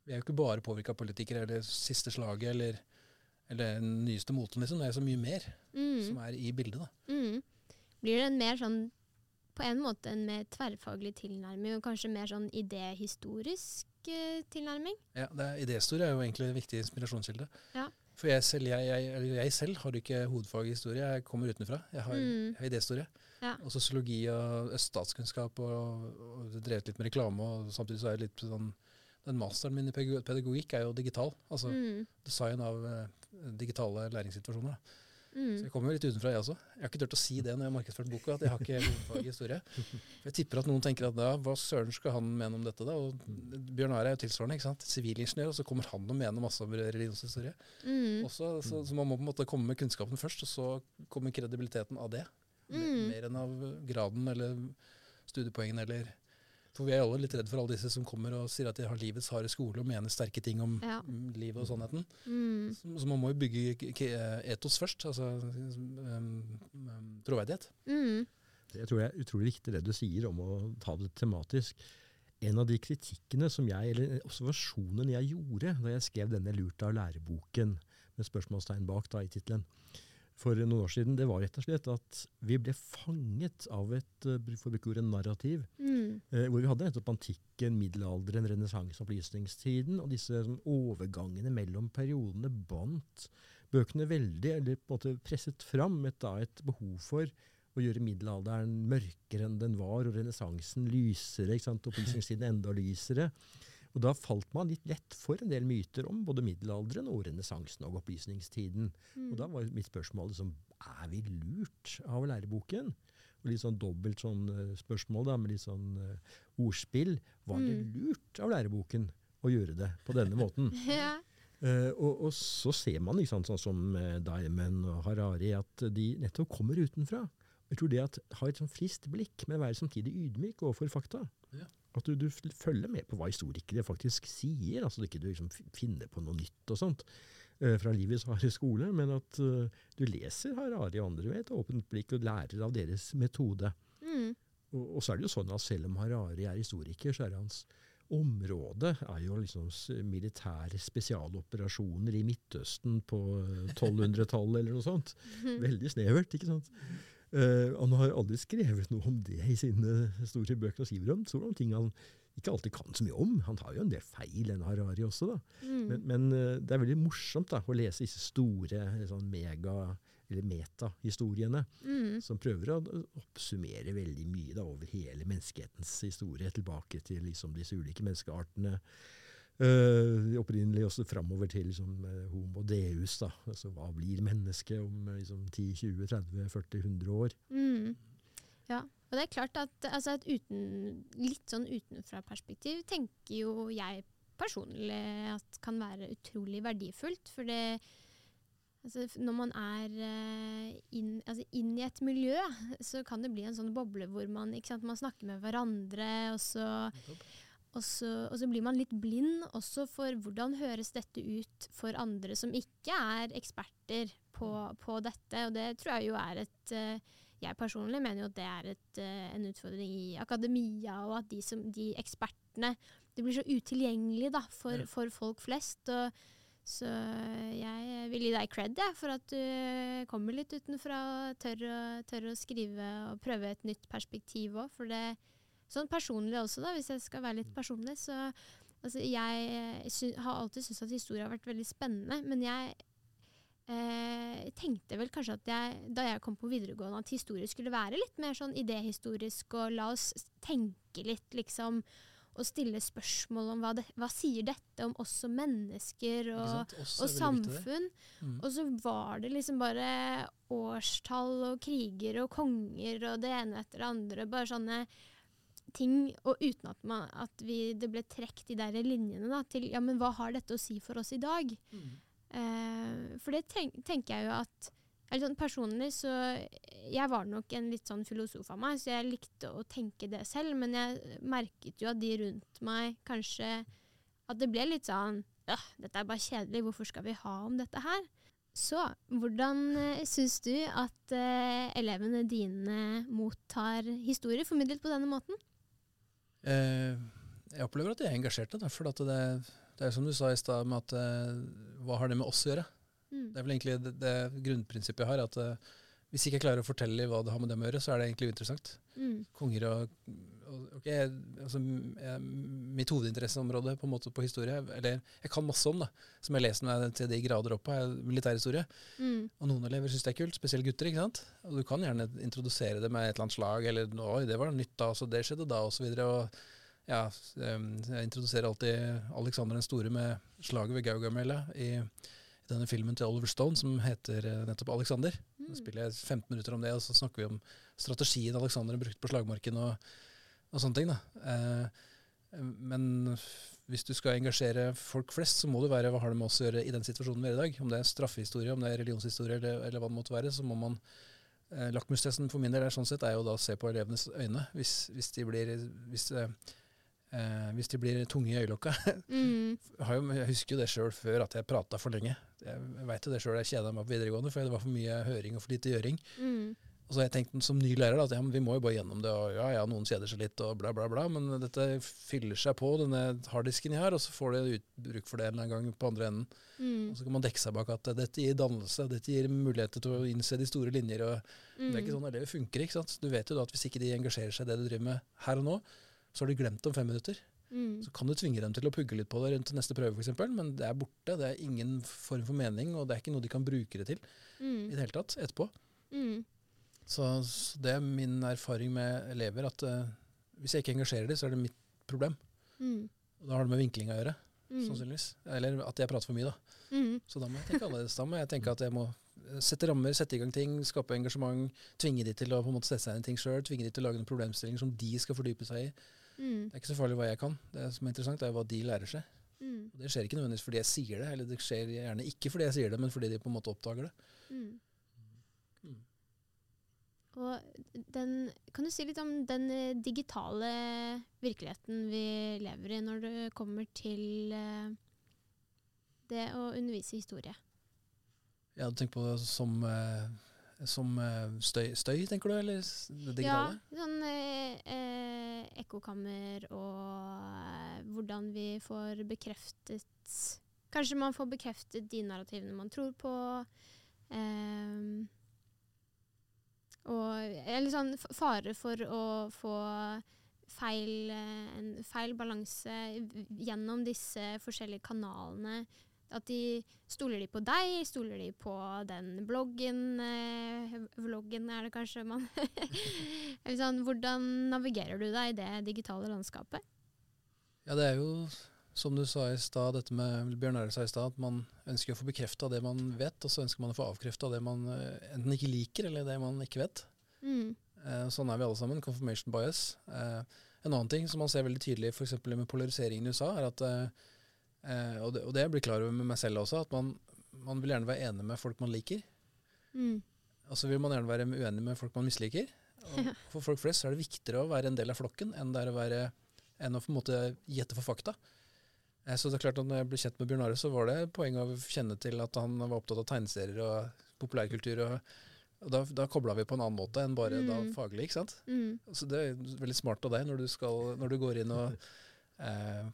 Vi er jo ikke bare påvirka av politikere eller siste slaget eller, eller den nyeste moten, liksom. Det er så mye mer Mm. som er i bildet. da. Mm. Blir det en mer sånn på en måte en mer tverrfaglig tilnærming, og kanskje mer sånn idéhistorisk eh, tilnærming? Ja, det er, Idéhistorie er jo egentlig en viktig inspirasjonskilde. Ja. For jeg selv, jeg, jeg, eller jeg selv har ikke hovedfag i historie, jeg kommer utenfra. Jeg har, Mm. har idéhistorie. Ja. Og sosiologi og øststatskunnskap og, og drevet litt med reklame. Og samtidig så er jeg litt sånn Den masteren min i pedagogikk er jo digital. Altså Mm. design av uh, digitale læringssituasjoner. da. Så Mm. jeg kommer jo litt utenfra, jeg også. Jeg har ikke turt å si det når jeg har markedsført boka, at jeg har ikke hovedfag i historie. For jeg tipper at noen tenker at da, hva søren skal han mene om dette, da? Og Bjørn Are er jo tilsvarende, ikke sant. Sivilingeniør, og så kommer han og mener masse om religionshistorie. Mm. Også, så, så man må på en måte komme med kunnskapen først, og så kommer kredibiliteten av det. Mm. Mer enn av graden eller studiepoengene eller For vi er jo alle litt redd for alle disse som kommer og sier at de har livets harde skole og mener sterke ting om Ja. mm, livet og sannheten. Mm. Så, så man må jo bygge etos først, altså um, um, troverdighet. Mm. Jeg tror det er utrolig viktig det du sier om å ta det tematisk. En av de kritikkene som jeg, eller observasjonen jeg gjorde da jeg skrev denne Lurt av læreboken, med spørsmålstegn bak da i tittelen, for noen år siden, det var rett og slett at vi ble fanget av et, eh, for å bruke ordet narrativ, Mm. eh, hvor vi hadde nettopp antikken, middelalderen, renessanse, opplysningstiden, og disse som, overgangene mellom periodene bandt bøkene veldig, eller på en måte presset fram et, da, et behov for å gjøre middelalderen mørkere enn den var, og renessansen lysere, opplysningstiden enda lysere. Og da falt man litt lett for en del myter om både middelalderen og renessansen og opplysningstiden. Mm. Og da var mitt spørsmål liksom, er vi lurt av læreboken? Og litt sånn dobbelt sånn eh, spørsmål da, med litt sånn uh, ordspill. Var det Mm. lurt av læreboken å gjøre det på denne måten? Ja. Uh, og, og så ser man, ikke sant, sånn som uh, Diamond og Harari, at de nettopp kommer utenfra. Jeg tror det at ha et sånn friskt blikk, men være samtidig ydmyk overfor fakta. Ja. At du, du følger med på hva historikere faktisk sier, altså ikke du liksom finner på noe nytt og sånt eh, fra livets harde skole, men at eh, du leser Harari og andre med et åpent blikk og lærer av deres metode. Mm. Og, og så er det jo sånn at selv om Harari er historiker, så er hans område er jo liksom militære spesialoperasjoner i Midtøsten på eh, 1200-tallet eller noe sånt. Veldig snevert, ikke sant? Eh, han har aldri skrevet noe om det i sine store bøker og skriver om, står om ting han ikke alltid kan så mye om. Han har jo en del feil, enn Harari også, da. Mm. Men, men eh, det er veldig morsomt da, å lese disse store, sånn eller metahistoriene, Mm. som prøver å oppsummere veldig mye da, over hele menneskehetens historie, tilbake til liksom, disse ulike menneskeartene. Uh, opprinnelig også framover til liksom, eh, homo deus. Da. Altså, hva blir mennesket om eh, liksom, 10-20-30-40-100 år? Mm. Ja, og det er klart at altså, et uten, litt sånn utenfra-perspektiv tenker jo jeg personlig at kan være utrolig verdifullt. For det altså, Når man er inn, altså, inn i et miljø, så kan det bli en sånn boble hvor man, ikke sant, man snakker med hverandre, og så, og, så, og så blir man litt blind også for hvordan høres dette ut for andre som ikke er eksperter på, på dette. Og det tror jeg jo er et eh, jeg personlig mener jo at det er et, eh, en utfordring i akademia, og at de, som, de ekspertene Det blir så utilgjengelig da, for, for folk flest. Og, så jeg vil gi deg cred jeg, for at du kommer litt utenfra og tør, tør å skrive og prøve et nytt perspektiv òg. For det Sånn personlig også, da, hvis jeg skal være litt personlig, så altså, Jeg sy har alltid syntes at historie har vært veldig spennende, men jeg eh, tenkte vel kanskje at jeg, da jeg kom på videregående, at historie skulle være litt mer sånn idéhistorisk, og la oss tenke litt, liksom. Og stille spørsmål om hva, det, hva sier dette om oss som mennesker og, og samfunn. Mm. Og så var det liksom bare årstall og kriger og konger og det ene etter det andre. Bare sånne ting. Og uten at, man, at vi, det ble trukket de der linjene da, til ja, men hva har dette å si for oss i dag? Mm. Uh, for det tenk, tenker jeg jo at eller sånn Personlig så Jeg var nok en litt sånn filosof av meg, så jeg likte å tenke det selv. Men jeg merket jo at de rundt meg kanskje At det ble litt sånn ja, dette er bare kjedelig, hvorfor skal vi ha om dette her? Så hvordan uh, syns du at uh, elevene dine mottar historie formidlet på denne måten? Eh, jeg opplever at de er engasjerte. Da, for at det, det er som du sa i stad, med at eh, hva har det med oss å gjøre? Mm. Det er vel egentlig det, det grunnprinsippet jeg har. at eh, Hvis ikke jeg klarer å fortelle hva det har med dem å gjøre, så er det egentlig uinteressant. Mm. Konger og, og ok, altså, Mitt hovedinteresseområde på på historie, eller jeg kan masse om, da, som jeg leser meg til de grader opp på, er militærhistorie. Mm. Og noen elever syns det er kult, spesielt gutter. ikke sant? Og du kan gjerne introdusere det med et eller annet slag, eller oi, det var nytt da, så det skjedde da, osv. Ja, jeg introduserer alltid Alexander den store med slaget ved Gaugamela i, denne filmen til Oliver Stone som heter eh, nettopp Alexander. Mm. Spiller jeg 15 minutter om det, og så snakker vi om strategien Alexander har brukt på slagmarken og, og sånne ting. da. Eh, men hvis du skal engasjere folk flest, så må du være hva har det med oss å gjøre i den situasjonen vi er i dag. Om det er straffehistorie, om det er religionshistorie eller, eller hva det måtte være, så må man eh, Lakmustesten for min del er sånn sett er jo da å se på elevenes øyne. Hvis, hvis de blir hvis, eh, eh, hvis de blir tunge i øyelokka. Mm. jeg husker jo det sjøl før at jeg prata for lenge. Jeg veit jo det sjøl, jeg kjeda meg på videregående for det var for mye høring og for lite gjøring. Mm. Og så har jeg tenkt som ny lærer da, at ja, men vi må jo bare gjennom det, og ja ja, noen kjeder seg litt og bla, bla, bla, men dette fyller seg på, denne harddisken har, og så får de bruk for det en eller annen gang på andre enden. Mm. Og så kan man dekke seg bak at dette gir dannelse, dette gir muligheter til å innse de store linjer. og Det er ikke Mm. sånn elever funker. ikke sant? Du vet jo da at hvis ikke de engasjerer seg i det du driver med her og nå, så har de glemt om fem minutter. Mm. Så kan du tvinge dem til å pugge litt på det rundt neste prøve, f.eks., men det er borte. Det er ingen form for mening, og det er ikke noe de kan bruke det til i Mm. det hele tatt etterpå. Mm. Så, så det er min erfaring med elever, at uh, hvis jeg ikke engasjerer dem, så er det mitt problem. Mm. Og da har det med vinkling å gjøre, Mm. sannsynligvis. Eller at jeg prater for mye, da. Mm. Så da må jeg tenke annerledes. Da må jeg tenke at jeg må eh, sette rammer, sette i gang ting, skape engasjement. Tvinge de til å på en måte sette seg inn i ting sjøl. Tvinge de til å lage en problemstilling som de skal fordype seg i. Mm. Det er ikke så farlig hva jeg kan. Det som er interessant, er hva de lærer seg. Mm. Og det skjer ikke nødvendigvis fordi jeg sier det, eller det skjer gjerne ikke fordi jeg sier det, men fordi de på en måte oppdager det. Og den, kan du si litt om den eh, digitale virkeligheten vi lever i når det kommer til eh, det å undervise historie? Ja, du tenker på det som, eh, som eh, støy, støy, tenker du, eller det digitale? Ja, sånn eh, eh, ekkokammer og eh, hvordan vi får bekreftet Kanskje man får bekreftet de narrativene man tror på. ehm, og eller sånn fare for å få feil, eh, en feil balanse gjennom disse forskjellige kanalene At de Stoler de på deg? Stoler de på den bloggen? Eh, vloggen er det kanskje man Eller sånn, Hvordan navigerer du deg i det digitale landskapet? Ja, det er jo som du sa i stad, dette med Bjørn Ære sa i stad, at man ønsker å få bekrefta det man vet, og så ønsker man å få avkrefta det man eh, enten ikke liker, eller det man ikke vet. Mm. Eh, sånn er vi alle sammen. Confirmation bias. Eh, en annen ting som man ser veldig tydelig f.eks. med polariseringen i USA, er at eh, eh, og, det, og det jeg blir klar over med meg selv også, at man, man vil gjerne være enig med folk man liker. Mm. Og så vil man gjerne være uenig med folk man misliker. Og for folk flest så er det viktigere å være en del av flokken enn, det er å, være, enn å på en måte gjette for fakta. Eh, Så det er klart at når jeg ble kjent med Bjørn Are, så var det poeng å kjenne til at han var opptatt av tegneserier og populærkultur. Og, og da, da kobla vi på en annen måte enn bare da Mm. faglig. ikke sant? Mm. Så det er veldig smart av deg når du, skal, når du går inn og eh,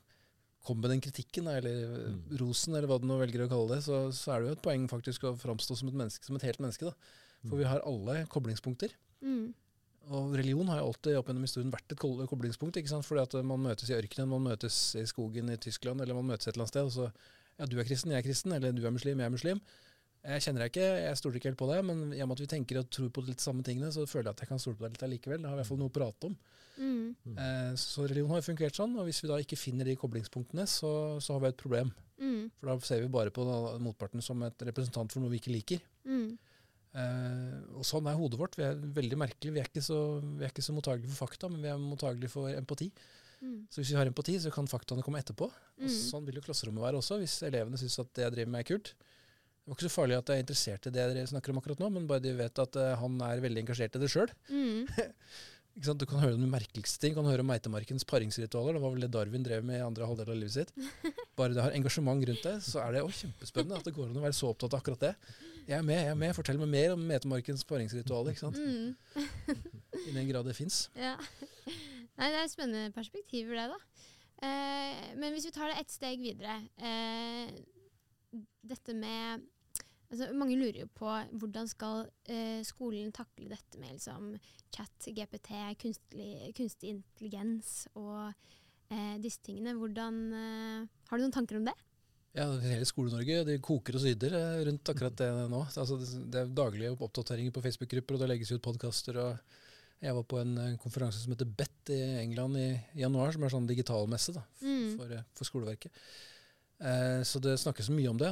kommer med den kritikken, eller Mm. rosen, eller hva du nå velger å kalle det, så, så er det jo et poeng faktisk å framstå som et, menneske, som et helt menneske. da. For vi har alle koblingspunkter. Og religion har jo alltid opp gjennom historien vært et koblingspunkt. ikke sant? Fordi at man møtes i ørkenen, man møtes i skogen i Tyskland, eller man møtes et eller annet sted. og så, ja, Du er kristen, jeg er kristen, eller du er muslim, jeg er muslim. Jeg kjenner deg ikke, jeg stoler ikke helt på deg, men i og med at vi tenker og tror på de samme tingene, så føler jeg at jeg kan stole på deg litt allikevel. Da har vi i hvert fall noe å prate om. Mm. Eh, så religion har jo fungert sånn, og hvis vi da ikke finner de koblingspunktene, så, så har vi et problem. Mm. For da ser vi bare på da, motparten som et representant for noe vi ikke liker. Mm. Eh, og sånn er hodet vårt. Vi er veldig merkelige. Vi er ikke så, vi er ikke så mottagelige for fakta, men vi er mottagelige for empati. Mm. Så hvis vi har empati, så kan faktaene komme etterpå. Og Mm. sånn vil jo klasserommet være også, hvis elevene syns at det jeg driver med er kult. Det var ikke så farlig at jeg er interessert i det dere snakker om akkurat nå, men bare de vet at uh, han er veldig engasjert i det sjøl. Mm. Du kan høre de merkeligste ting. Du kan høre om meitemarkens paringsritualer. Det var vel det Darwin drev med i andre halvdel av livet sitt. Bare det har engasjement rundt det, så er det også kjempespennende at det går an å være så opptatt av akkurat det. Jeg er med, jeg er med. Fortell meg mer om metemarkens paringsritual. ikke sant? Mm. I den grad det fins. Ja. Nei, det er spennende perspektiver, det, da. Eh, men hvis vi tar det ett steg videre eh, Dette med altså, Mange lurer jo på hvordan skal eh, skolen takle dette med liksom, chat, GPT, kunstig, kunstig intelligens og eh, disse tingene. Hvordan, eh, har du noen tanker om det? Ja, Hele Skole-Norge de koker og syder eh, rundt akkurat det nå. Altså, det- er daglige oppdateringer på Facebook-grupper, og det legges ut podkaster. Jeg var på en eh, konferanse som heter BET i England i januar, som er sånn digitalmesse da, Mm. for, eh, for skoleverket. Eh, så det snakkes mye om det.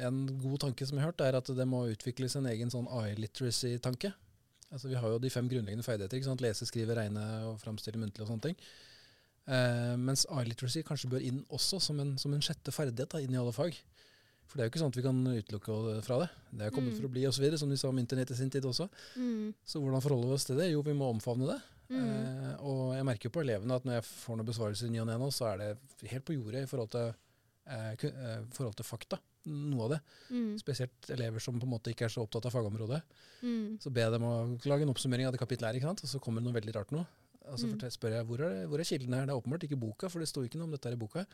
En god tanke som jeg har hørt, er at det må utvikles en egen sånn AI-literacy-tanke. Altså, vi har jo de fem grunnleggende ferdigheter. ikke sant? Lese, skrive, regne og framstille muntlig og sånne ting. Eh, mens AI-literacy kanskje bør inn også som en, som en sjette ferdighet da, inn i alle fag. For det er jo ikke sånn at vi kan utelukke fra det. Det er kommet Mm. for å bli osv., som de sa om internett i sin tid også. Mm. Så hvordan forholder vi oss til det? Jo, vi må omfavne det. Mm. Eh, og jeg merker jo på elevene at når jeg får noen besvarelser i ny og ne nå, så er det helt på jordet i forhold til, eh, eh, forhold til fakta. Noe av det. Mm. Spesielt elever som på en måte ikke er så opptatt av fagområdet. Mm. Så ber jeg dem å lage en oppsummering av det kapittelet her, og så kommer det noe veldig rart nå. Og så Mm. spør jeg hvor er, hvor er kilden her. Det er åpenbart ikke boka, for det sto ikke noe om dette her i boka.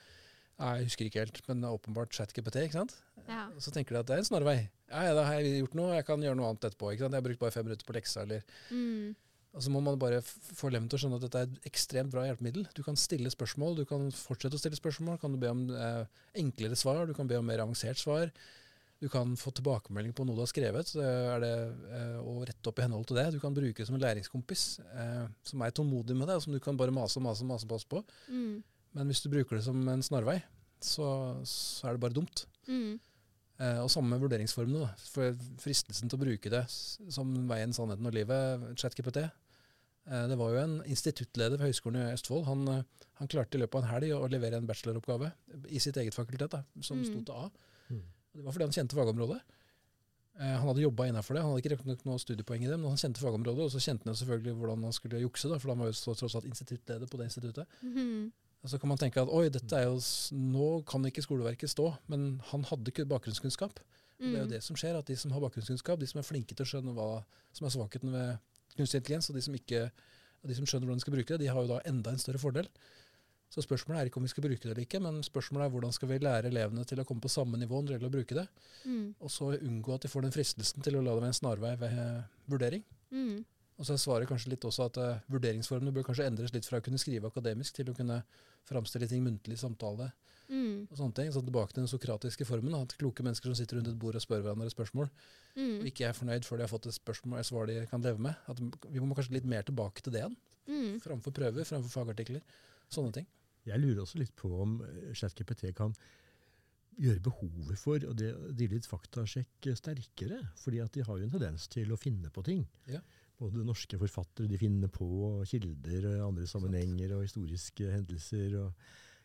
Jeg husker ikke helt, men det er åpenbart ChatGPT, ikke sant. Ja. Så tenker de at det er en snarvei. Ja, ja, da har jeg gjort noe, jeg kan gjøre noe annet etterpå. ikke sant? Jeg har brukt bare fem minutter på leksa, eller Mm. Og så må man bare få eleven til å skjønne at dette er et ekstremt bra hjelpemiddel. Du kan stille spørsmål, du kan fortsette å stille spørsmål. Kan du be om eh, enklere svar, du kan be om mer avansert svar. Du kan få tilbakemelding på noe du har skrevet, så er det eh, å rette opp i henhold til det. Du kan bruke det som en læringskompis eh, som er tålmodig med deg, og som du kan bare mase og mase og mase pass på. Mm. Men hvis du bruker det som en snarvei, så, så er det bare dumt. Mm. Eh, og samme med vurderingsformene. Da. For fristelsen til å bruke det som veien, sannheten og livet, ChatGPT Det var jo en instituttleder ved Høgskolen i Østfold. Han, han klarte i løpet av en helg å levere en bacheloroppgave i sitt eget fakultet, da, som Mm. sto til A. Og Det var fordi han kjente fagområdet. Eh, han hadde jobba innafor det. Han hadde ikke riktignok noe studiepoeng i det, men han kjente fagområdet, og så kjente han selvfølgelig hvordan han skulle jukse, da, for han var jo så, tross alt instituttleder på det instituttet. Mm Og så kan man tenke at oi, dette er jo, nå kan ikke skoleverket stå, men han hadde ikke bakgrunnskunnskap. Og Det er jo Mm. det som skjer, at de som har bakgrunnskunnskap, de som er flinke til å skjønne hva som er svakheten ved kunstig intelligens, og de som, ikke, de som skjønner hvordan de skal bruke det, de har jo da enda en større fordel. Så spørsmålet er ikke om vi skal bruke det eller ikke, men spørsmålet er hvordan skal vi lære elevene til å komme på samme nivå når det gjelder å bruke det, Mm. og så unngå at de får den fristelsen til å la det være en snarvei ved eh, vurdering. Mm. Og så er svaret kanskje litt også at uh, vurderingsformene bør kanskje endres litt fra å kunne skrive akademisk til å kunne framstille ting muntlig i samtale. Mm. og sånne ting. Så tilbake til den sokratiske formen. At kloke mennesker som sitter rundt et bord og spør hverandre spørsmål, og Mm. ikke er fornøyd før de har fått et spørsmål, et svar de kan leve med. At vi må kanskje litt mer tilbake til det igjen. Mm. Framfor prøver, framfor fagartikler. Sånne ting. Jeg lurer også litt på om eh, ChatGPT kan gjøre behovet for og det- drive litt faktasjekk sterkere. fordi at de har jo en tendens til å finne på ting. Ja. Både norske forfattere de finner på kilder, og andre sammenhenger og historiske hendelser. og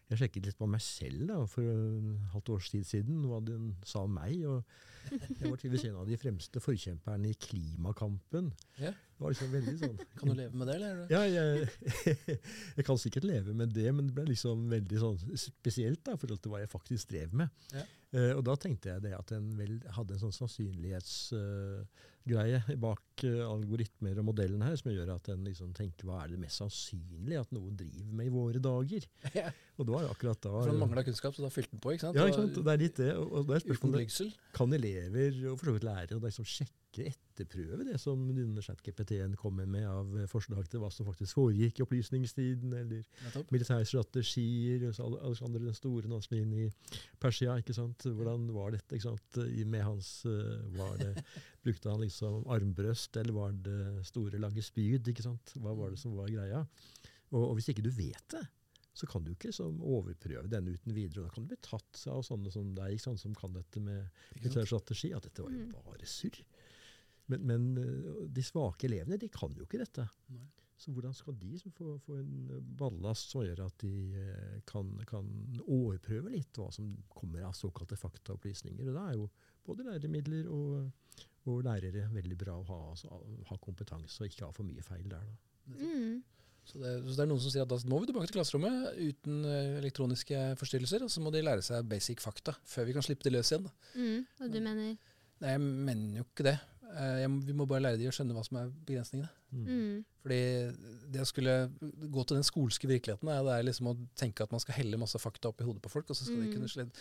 jeg sjekket litt på meg selv da, for et halvt års tid siden, hva den sa om meg. og Jeg var tydeligvis en av de fremste forkjemperne i klimakampen. Ja. Det var liksom veldig sånn Kan du leve med det, eller? ja, jeg, jeg kan sikkert leve med det, men det ble liksom veldig sånn spesielt da, i forhold til hva jeg faktisk drev med. Ja. Uh, og da tenkte jeg det at en vel hadde en sånn sannsynlighetsgreie bak uh, algoritmer og modellen her, som gjør at en liksom tenker hva er det mest sannsynlig at noen driver med i våre dager? Ja. Og det var akkurat da For han mangla kunnskap, så da fylte han på. ikke sant? ja, ikke sant? Det er litt det. Og, og det er spørsmålet kan elever og for så vidt lærere og de som sjekker etterprøve det som denne chat-GPT-en kommer med av eh, forslag til hva som faktisk foregikk i opplysningstiden, eller militærstrategier militære strategier. og så Alexander den store han i Persia. ikke sant? Hvordan var dette? ikke sant? Med hans eh, var det, Brukte han liksom armbrøst, eller var det store, lange spyd? ikke sant? Hva var det som var greia? Og, og hvis ikke du vet det, så kan du ikke liksom overprøve denne uten videre. og Da kan du bli tatt av sånne som deg, ikke sant? som kan dette med militærstrategi. militær strategi. At dette var jo Mm. bare surr. Men, men eh, de svake elevene de kan jo ikke dette. Nei. Så hvordan skal de få, få en eh, ballast som gjør at de eh, kan, kan overprøve litt hva som kommer av såkalte faktaopplysninger? Og da er jo både læremidler og, og lærere veldig bra å ha, altså, ha kompetanse og ikke ha for mye feil der. Da. Mm. Så det, så det er noen som sier at da må vi tilbake til klasserommet uten elektroniske forstyrrelser, og så må de lære seg basic fakta før vi kan slippe de løs igjen. Da. Mm. Og du mener Nei, jeg mener jo ikke det. Eh, Jeg, vi må bare lære de å skjønne hva som er begrensningene. mm. Fordi det å skulle gå til den skolske virkeligheten, er, det er liksom å tenke at man skal helle masse fakta opp i hodet på folk, og så skal de Mm. kunne slett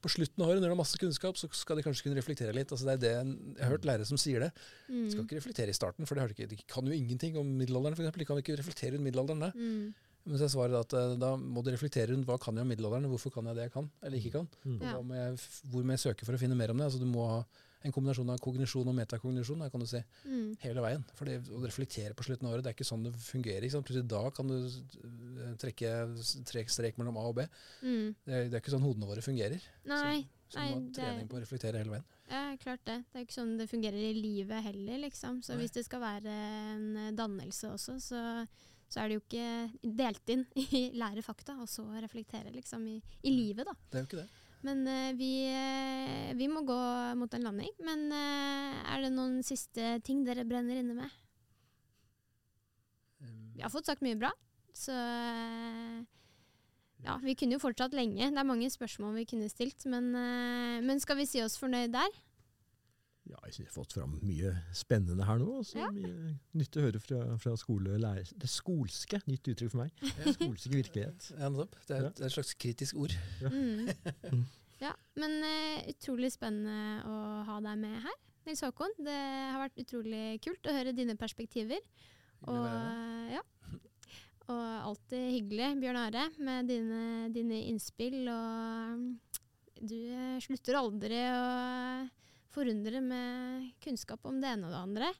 På slutten av året, når de har masse kunnskap, så skal de kanskje kunne reflektere litt. Altså det er det, jeg har hørt lærere som sier det. De skal Mm. ikke reflektere i starten, for de, har ikke, de kan jo ingenting om middelalderen, f.eks. De kan ikke reflektere rundt middelalderen. Mm. Men så er svaret at eh, da må de reflektere rundt hva kan jeg om middelalderen, og hvorfor kan jeg det jeg kan, eller ikke kan. Mm. Og Ja. hva må jeg, hvor må jeg søke for å finne mer om det? Altså Du må ha en kombinasjon av kognisjon og metakognisjon, kan du si, Mm. hele veien. For det å reflektere på slutten av året, det er ikke sånn det fungerer. Ikke sant? Da kan du eh, trekke s- strek mellom A og B. Mm. Det er, det er ikke sånn hodene våre fungerer. Nei, Så Nei, du må ha det- trening på å reflektere hele veien. ja, klart det. Det er ikke sånn det fungerer i livet heller, liksom. Så Nei. hvis det skal være en eh, dannelse også, så, så er det jo ikke delt inn i lære fakta, og så reflektere, liksom, i, i livet, da. Det er jo ikke det. Men eh, vi, eh, vi må gå mot en landing. Men eh, er det noen siste ting dere brenner inne med? Vi har fått sagt mye bra, så ja, vi kunne jo fortsatt lenge. Det er mange spørsmål vi kunne stilt, men, men skal vi si oss fornøyd der? Ja, jeg synes jeg har fått fram mye spennende her nå. Så Ja. Mye nytt å høre fra, fra skole og lærer. Det skolske, nytt uttrykk for meg. Ja. Skolske virkelighet. Ja, nettopp. det, er, Ja. et slags kritisk ord. Ja. Mm. Ja, men uh, utrolig spennende å ha deg med her, Nils Håkon. Det har vært utrolig kult å høre dine perspektiver. Og, ja. og alltid hyggelig, Bjørn Are, med dine, dine innspill. Og mm, du eh, slutter aldri å forundre med kunnskap om det ene og det andre.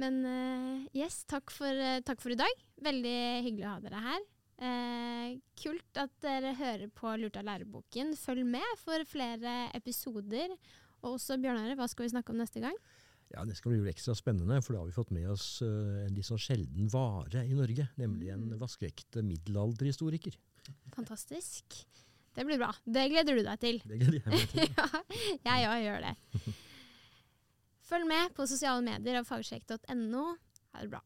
Men eh, yes, takk for, eh, takk for i dag. Veldig hyggelig å ha dere her. Eh, kult at dere hører på Lurt av læreboken. Følg med for flere episoder. Og også Bjørnare, hva skal vi snakke om neste gang? Ja, Det skal bli ekstra spennende, for da har vi fått med oss eh, en litt sånn sjelden vare i Norge. Nemlig en Mm. vaskeekte middelalderhistoriker. Fantastisk. Det blir bra. Det gleder du deg til. Det gleder jeg meg til. ja, jeg òg gjør det. Følg med på sosiale medier og fagsjekk.no. Ha det bra.